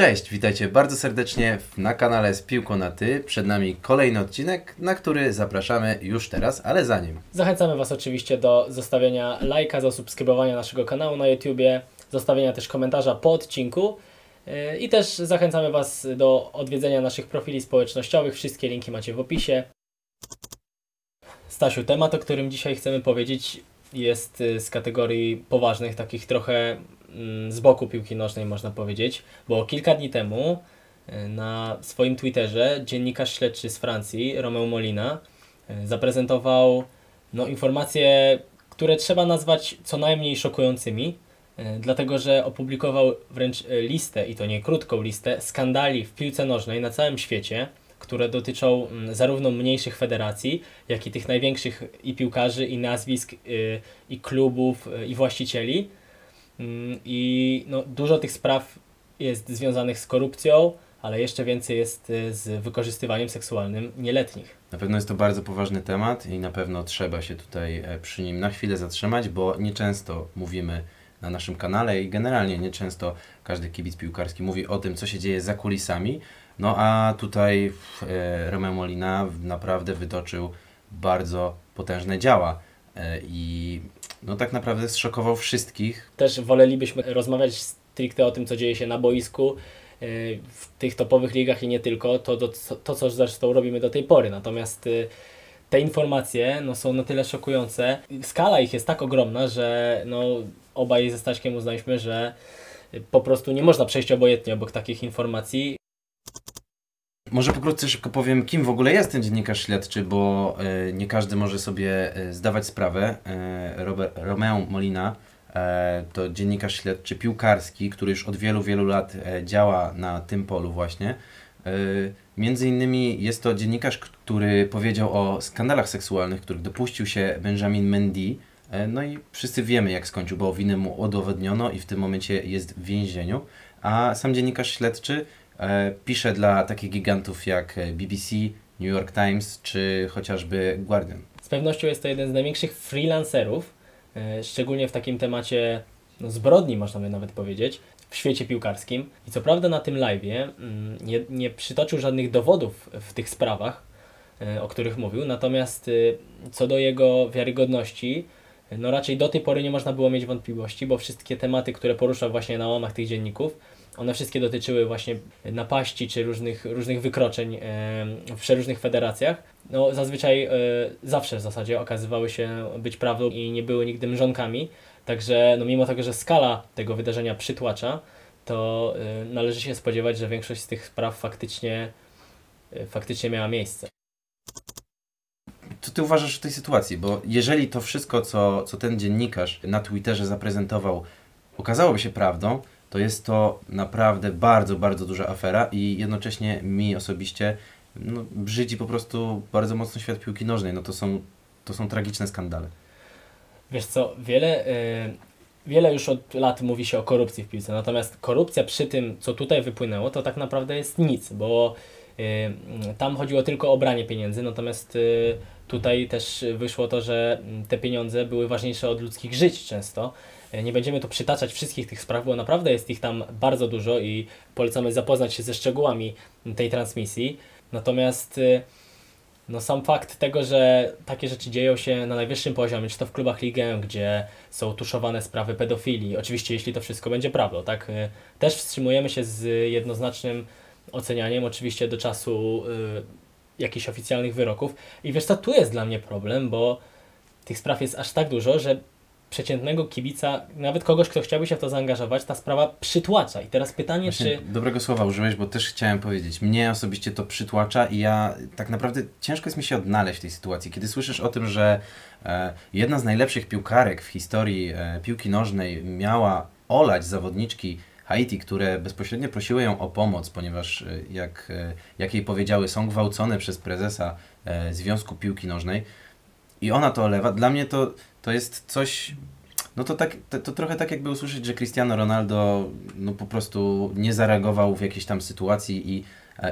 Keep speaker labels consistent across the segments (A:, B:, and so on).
A: Cześć, witajcie bardzo serdecznie na kanale z Piłką na Ty. Przed nami kolejny odcinek, na który zapraszamy już teraz, ale zanim.
B: Zachęcamy Was oczywiście do zostawienia lajka, zasubskrybowania naszego kanału na YouTubie, zostawienia też komentarza po odcinku yy, i też zachęcamy Was do odwiedzenia naszych profili społecznościowych. Wszystkie linki macie w opisie. Stasiu, temat, o którym dzisiaj chcemy powiedzieć jest y, z kategorii poważnych, takich trochę z boku piłki nożnej można powiedzieć, bo kilka dni temu y, na swoim Twitterze dziennikarz śledczy z Francji, Romeo Molina, y, zaprezentował no, informacje, które trzeba nazwać co najmniej szokującymi, dlatego że opublikował wręcz listę, i to nie krótką listę, skandali w piłce nożnej na całym świecie, które dotyczą mm, zarówno mniejszych federacji, jak i tych największych i piłkarzy, i nazwisk, y, i klubów, y, i właścicieli. Mm, I no, dużo tych spraw jest związanych z korupcją, ale jeszcze więcej jest y, z wykorzystywaniem seksualnym nieletnich.
A: Na pewno jest to bardzo poważny temat i na pewno trzeba się tutaj e, przy nim na chwilę zatrzymać, bo nieczęsto mówimy na naszym kanale i generalnie nieczęsto każdy kibic piłkarski mówi o tym, co się dzieje za kulisami, no a tutaj e, Romeo Molina naprawdę wytoczył bardzo potężne działa i no tak naprawdę zszokował wszystkich.
B: Też wolelibyśmy rozmawiać stricte o tym, co dzieje się na boisku, e, w tych topowych ligach i nie tylko, to, to, to co zresztą robimy do tej pory. Natomiast e, te informacje no, są na tyle szokujące. Skala ich jest tak ogromna, że no, obaj ze Staśkiem uznaliśmy, że po prostu nie można przejść obojętnie obok takich informacji.
A: Może pokrótce szybko powiem, kim w ogóle jest ten dziennikarz śledczy, bo y, nie każdy może sobie y, zdawać sprawę. Y, Robert, Romeo Molina to dziennikarz śledczy piłkarski, który już od wielu, wielu lat działa na tym polu właśnie. Między innymi jest to dziennikarz, który powiedział o skandalach seksualnych, których dopuścił się Benjamin Mendy. No i wszyscy wiemy, jak skończył, bo winę mu udowodniono i w tym momencie jest w więzieniu. A sam dziennikarz śledczy E, pisze dla takich gigantów jak BBC, New York Times czy chociażby Guardian.
B: Z pewnością jest to jeden z największych freelancerów, e, szczególnie w takim temacie no, zbrodni, można by nawet powiedzieć, w świecie piłkarskim. I co prawda na tym live'ie mm, nie, nie przytoczył żadnych dowodów w tych sprawach, e, o których mówił, natomiast co do jego wiarygodności, no raczej do tej pory nie można było mieć wątpliwości, bo wszystkie tematy, które poruszał właśnie na łamach tych dzienników, one wszystkie dotyczyły właśnie napaści czy różnych, różnych wykroczeń w przeróżnych federacjach. No, zazwyczaj e, zawsze w zasadzie okazywały się być prawdą i nie były nigdy mrzonkami. Także no, mimo tego, że skala tego wydarzenia przytłacza, to e, należy się spodziewać, że większość z tych spraw faktycznie, e, faktycznie miała miejsce.
A: Co ty uważasz w tej sytuacji? Bo jeżeli to wszystko, co, co ten dziennikarz na Twitterze zaprezentował, okazałoby się prawdą, to jest to naprawdę bardzo, bardzo duża afera i jednocześnie mi osobiście no, brzydzi po prostu bardzo mocno świat piłki nożnej. No to są, to są tragiczne skandale.
B: Wiesz co, wiele, yy, wiele już od lat mówi się o korupcji w piłce, natomiast korupcja przy tym, co tutaj wypłynęło, to tak naprawdę jest nic, bo tam chodziło tylko o branie pieniędzy, natomiast yy, tutaj też wyszło to, że te pieniądze były ważniejsze od ludzkich żyć często. E, nie będziemy tu przytaczać wszystkich tych spraw, bo naprawdę jest ich tam bardzo dużo i polecamy zapoznać się ze szczegółami tej transmisji. Natomiast no sam fakt tego, że takie rzeczy dzieją się na najwyższym poziomie, czy to w klubach ligę, gdzie są tuszowane sprawy pedofilii, oczywiście jeśli to wszystko będzie prawdą, tak, też wstrzymujemy się z jednoznacznym ocenianiem, oczywiście do czasu y, jakichś oficjalnych wyroków. I wiesz co, tu jest dla mnie problem, bo tych spraw jest aż tak dużo, że przeciętnego kibica, nawet kogoś, kto chciałby się w to zaangażować, ta sprawa przytłacza. I teraz pytanie, Właśnie czy...
A: Dobrego słowa użyłeś, bo też chciałem powiedzieć. Mnie osobiście to przytłacza i ja tak naprawdę ciężko jest mi się odnaleźć w tej sytuacji. Kiedy słyszysz o tym, że e, jedna z najlepszych piłkarek w historii e, piłki nożnej miała olać zawodniczki Haiti, które bezpośrednio prosiły ją o pomoc, ponieważ e, jak, e, jak jej powiedziały, są gwałcone przez prezesa e, Związku Piłki Nożnej i ona to olewa. Dla mnie to to jest coś. No to, tak, to, to, trochę tak jakby usłyszeć, że Cristiano Ronaldo no po prostu nie zareagował w jakiejś tam sytuacji i,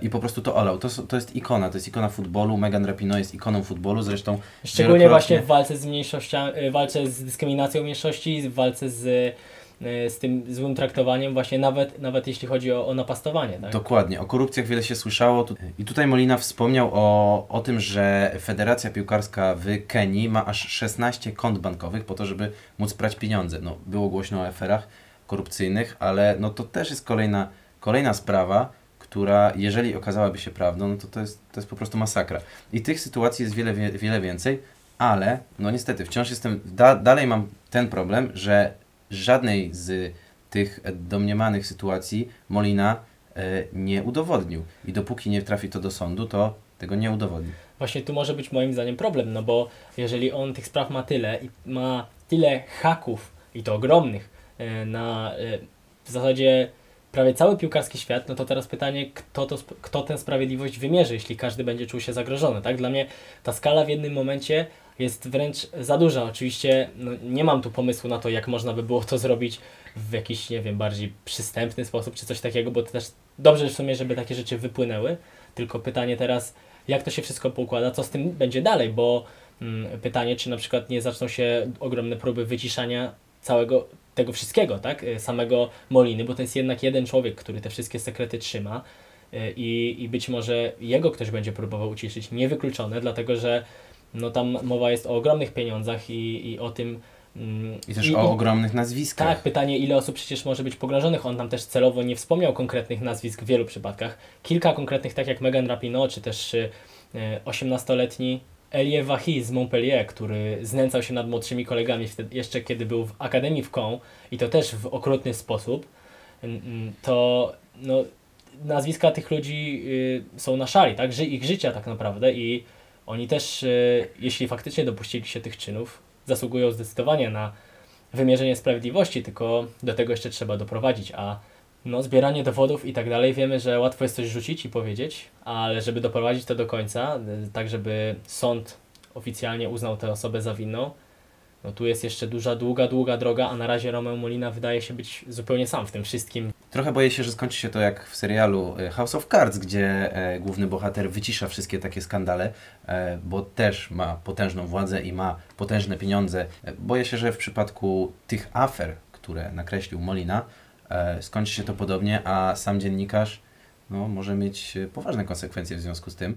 A: i po prostu to olał. To, to jest ikona, to jest ikona futbolu. Megan Rapinoe jest ikoną futbolu, zresztą
B: Szczególnie właśnie w walce z mniejszościami, walce z dyskryminacją mniejszości, w walce z z tym złym traktowaniem właśnie nawet, nawet jeśli chodzi o, o napastowanie. Tak?
A: Dokładnie, o korupcjach wiele się słyszało i tutaj Molina wspomniał o, o tym, że Federacja Piłkarska w Kenii ma aż 16 kont bankowych po to, żeby móc prać pieniądze. No, było głośno o aferach korupcyjnych, ale no to też jest kolejna, kolejna sprawa, która jeżeli okazałaby się prawdą, no to to jest, to jest po prostu masakra. I tych sytuacji jest wiele, wie- wiele więcej, ale no niestety wciąż jestem, da, dalej mam ten problem, że żadnej z tych domniemanych sytuacji Molina e, nie udowodnił. I dopóki nie trafi to do sądu, to tego nie udowodni.
B: Właśnie tu może być moim zdaniem problem, no bo jeżeli on tych spraw ma tyle i ma tyle haków, i to ogromnych, e, na e, w zasadzie prawie cały piłkarski świat, no to teraz pytanie, kto, to, kto tę sprawiedliwość wymierzy, jeśli każdy będzie czuł się zagrożony, tak? Dla mnie ta skala w jednym momencie jest wręcz za duża. Oczywiście no, nie mam tu pomysłu na to, jak można by było to zrobić w jakiś, nie wiem, bardziej przystępny sposób, czy coś takiego, bo to też dobrze w sumie, żeby takie rzeczy wypłynęły, tylko pytanie teraz, jak to się wszystko poukłada, co z tym będzie dalej, bo mm, pytanie, czy na przykład nie zaczną się ogromne próby wyciszania całego tego wszystkiego, tak? Y, Samego Moliny, bo to jest jednak jeden człowiek, który te wszystkie sekrety trzyma y, i, i być może jego ktoś będzie próbował uciszyć. Niewykluczone, dlatego że no tam mowa jest o ogromnych pieniądzach i, i o tym. mm,
A: I też o ogromnych nazwiskach.
B: tak, pytanie, ile osób przecież może być pogrążonych. On tam też celowo nie wspomniał konkretnych nazwisk w wielu przypadkach. Kilka konkretnych, tak jak Megan Rapinoe, czy też y, y, 18-letni Elie Wahi z Montpellier, który znęcał się nad młodszymi kolegami wtedy, jeszcze kiedy był w Akademii w Caen i to też w okrutny sposób, to no, nazwiska tych ludzi y, są na szali, tak? Ich życia tak naprawdę i oni też, y, jeśli faktycznie dopuścili się tych czynów, zasługują zdecydowanie na wymierzenie sprawiedliwości, tylko do tego jeszcze trzeba doprowadzić, a no, zbieranie dowodów i tak dalej, wiemy, że łatwo jest coś rzucić i powiedzieć, ale żeby doprowadzić to do końca, y, tak żeby sąd oficjalnie uznał tę osobę za winną, no tu jest jeszcze duża, długa, długa droga, a na razie Romeo Molina wydaje się być zupełnie sam w tym wszystkim.
A: Trochę boję się, że skończy się to jak w serialu e, House of Cards, gdzie e, główny bohater wycisza wszystkie takie skandale, e, bo też ma potężną władzę i ma potężne pieniądze. Boję się, że w przypadku tych afer, które nakreślił Molina, skończy się to podobnie, a sam dziennikarz no, może mieć poważne konsekwencje w związku z tym.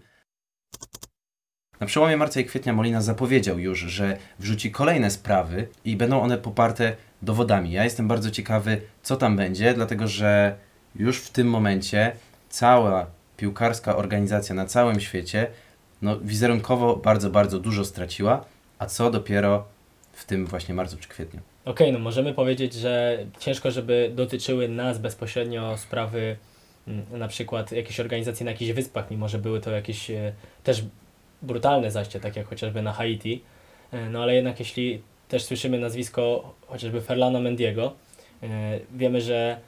A: Na przełomie marca i kwietnia Molina zapowiedział już, że wrzuci kolejne sprawy i będą one poparte dowodami. Ja jestem bardzo ciekawy, co tam będzie, dlatego że już w tym momencie cała piłkarska organizacja na całym świecie no, wizerunkowo bardzo, bardzo dużo straciła, a co dopiero w tym właśnie marcu czy kwietniu.
B: Okej, no możemy powiedzieć, że ciężko, żeby dotyczyły nas bezpośrednio sprawy mm, na przykład jakiejś organizacji na jakichś wyspach, mimo że były to jakieś e, też brutalne zajście, tak jak chociażby na Haiti. E, No ale jednak jeśli też słyszymy nazwisko chociażby Ferlana Mendiego, e, wiemy, że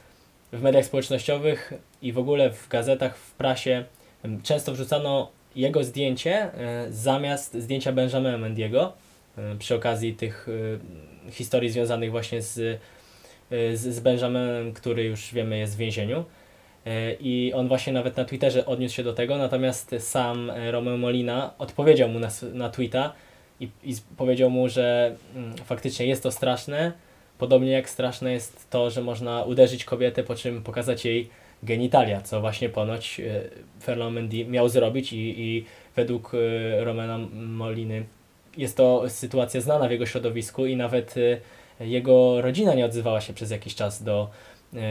B: w mediach społecznościowych i w ogóle w gazetach, w prasie często wrzucano jego zdjęcie e, zamiast zdjęcia Benjamina Mendiego przy okazji tych historii związanych właśnie z, z, z Benjaminem, który już wiemy jest w więzieniu. E, I on właśnie nawet na Twitterze odniósł się do tego, natomiast sam e, Romeo Molina odpowiedział mu na, na tweeta i, i powiedział mu, że mm, faktycznie jest to straszne, podobnie jak straszne jest to, że można uderzyć kobietę, po czym pokazać jej genitalia, co właśnie ponoć e, Ferland Mendy miał zrobić i, i według e, Romana Moliny jest to sytuacja znana w jego środowisku i nawet e, jego rodzina nie odzywała się przez jakiś czas do,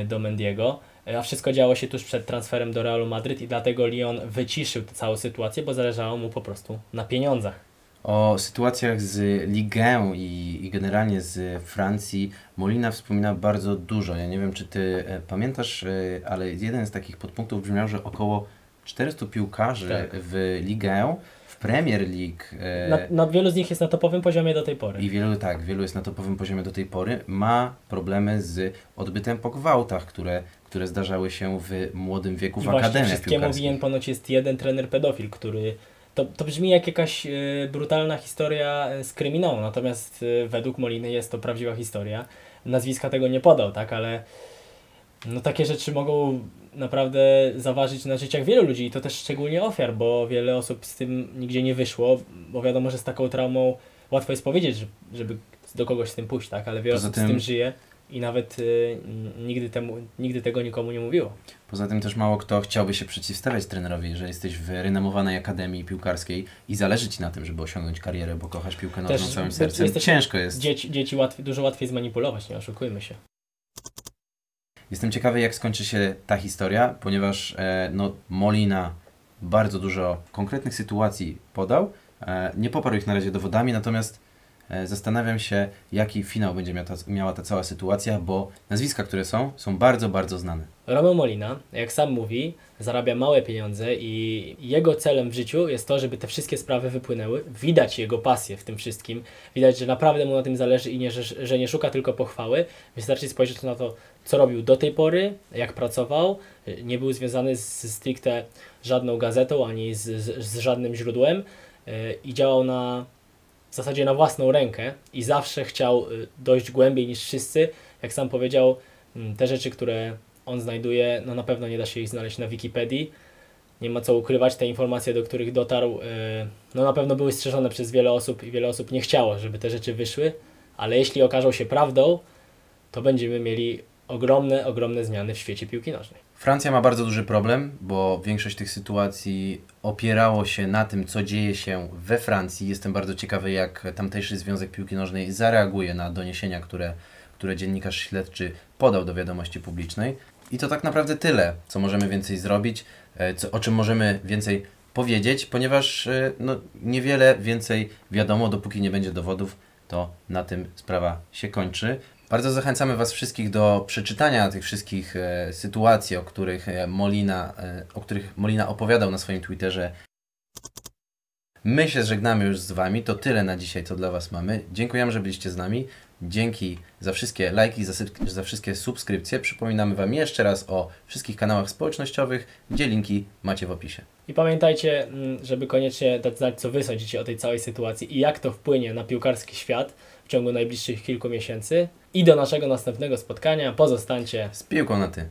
B: do Mendiego. E, A wszystko działo się tuż przed transferem do Realu Madryt i dlatego Lyon wyciszył tę całą sytuację, bo zależało mu po prostu na pieniądzach.
A: O sytuacjach z Ligę i, i generalnie z Francji Molina wspomina bardzo dużo. Ja nie wiem, czy ty e, pamiętasz, e, ale jeden z takich podpunktów brzmiał, że około 400 piłkarzy
B: Tak.
A: w Ligę, Premier League e,
B: Na, na wielu z nich jest na topowym poziomie do tej pory.
A: i wielu, tak, wielu jest na topowym poziomie do tej pory, ma problemy z odbytem po gwałtach, które, które zdarzały się w młodym wieku
B: I
A: w akademiach
B: wszystkiemu winien ponoć jest jeden trener pedofil, który... To, to brzmi jak jakaś e, brutalna historia e, z kryminału, natomiast według Moliny jest to prawdziwa historia. Nazwiska tego nie podał, tak, ale no takie rzeczy mogą naprawdę zaważyć na życiach wielu ludzi i to też szczególnie ofiar, bo wiele osób z tym nigdzie nie wyszło, bo wiadomo, że z taką traumą łatwo jest powiedzieć, że- żeby do kogoś z tym pójść, tak, ale wiele
A: Poza
B: osób z
A: tym-
B: tym żyje. i nawet y, nigdy, temu, nigdy tego nikomu nie mówiło.
A: Poza tym też mało kto chciałby się przeciwstawiać trenerowi, że jesteś w renomowanej akademii piłkarskiej i zależy Ci na tym, żeby osiągnąć karierę, bo kochasz piłkę nożną całym sercem. Ciężko jest.
B: Dzieci, dzieci łatwiej, dużo łatwiej zmanipulować, nie oszukujmy się.
A: Jestem ciekawy, jak skończy się ta historia, ponieważ e, no, Molina bardzo dużo konkretnych sytuacji podał. E, nie poparł ich na razie dowodami, natomiast zastanawiam się, jaki finał będzie miała ta, miała ta cała sytuacja, bo nazwiska, które są, są bardzo, bardzo znane.
B: Romeo Molina, jak sam mówi, zarabia małe pieniądze i jego celem w życiu jest to, żeby te wszystkie sprawy wypłynęły. Widać jego pasję w tym wszystkim. Widać, że naprawdę mu na tym zależy i nie, że, że nie szuka tylko pochwały. Wystarczy spojrzeć na to, co robił do tej pory, jak pracował. Nie był związany z stricte żadną gazetą ani z, z, z żadnym źródłem yy, i działał na w zasadzie na własną rękę i zawsze chciał y, dojść głębiej niż wszyscy. Jak sam powiedział, mm, te rzeczy, które on znajduje, no na pewno nie da się ich znaleźć na Wikipedii. Nie ma co ukrywać, te informacje, do których dotarł, y, no na pewno były strzeżone przez wiele osób i wiele osób nie chciało, żeby te rzeczy wyszły, ale jeśli okażą się prawdą, to będziemy mieli ogromne, ogromne zmiany w świecie piłki nożnej.
A: Francja ma bardzo duży problem, bo większość tych sytuacji opierało się na tym, co dzieje się we Francji. Jestem bardzo ciekawy, jak tamtejszy Związek Piłki Nożnej zareaguje na doniesienia, które, które dziennikarz śledczy podał do wiadomości publicznej. I to tak naprawdę tyle, co możemy więcej zrobić, e, co, o czym możemy więcej powiedzieć, ponieważ e, no, niewiele więcej wiadomo, dopóki nie będzie dowodów, to na tym sprawa się kończy. Bardzo zachęcamy Was wszystkich do przeczytania tych wszystkich e, sytuacji, o których e, Molina, e, o których Molina opowiadał na swoim Twitterze. My się żegnamy już z Wami. To tyle na dzisiaj, co dla Was mamy. Dziękujemy, że byliście z nami. Dzięki za wszystkie lajki, za, za wszystkie subskrypcje. Przypominamy Wam jeszcze raz o wszystkich kanałach społecznościowych, gdzie linki macie w opisie.
B: I pamiętajcie, mm, żeby koniecznie dać znać, co Wy sądzicie o tej całej sytuacji i jak to wpłynie na piłkarski świat w ciągu najbliższych kilku miesięcy. I do naszego następnego spotkania pozostańcie
A: Z piłką na Ty.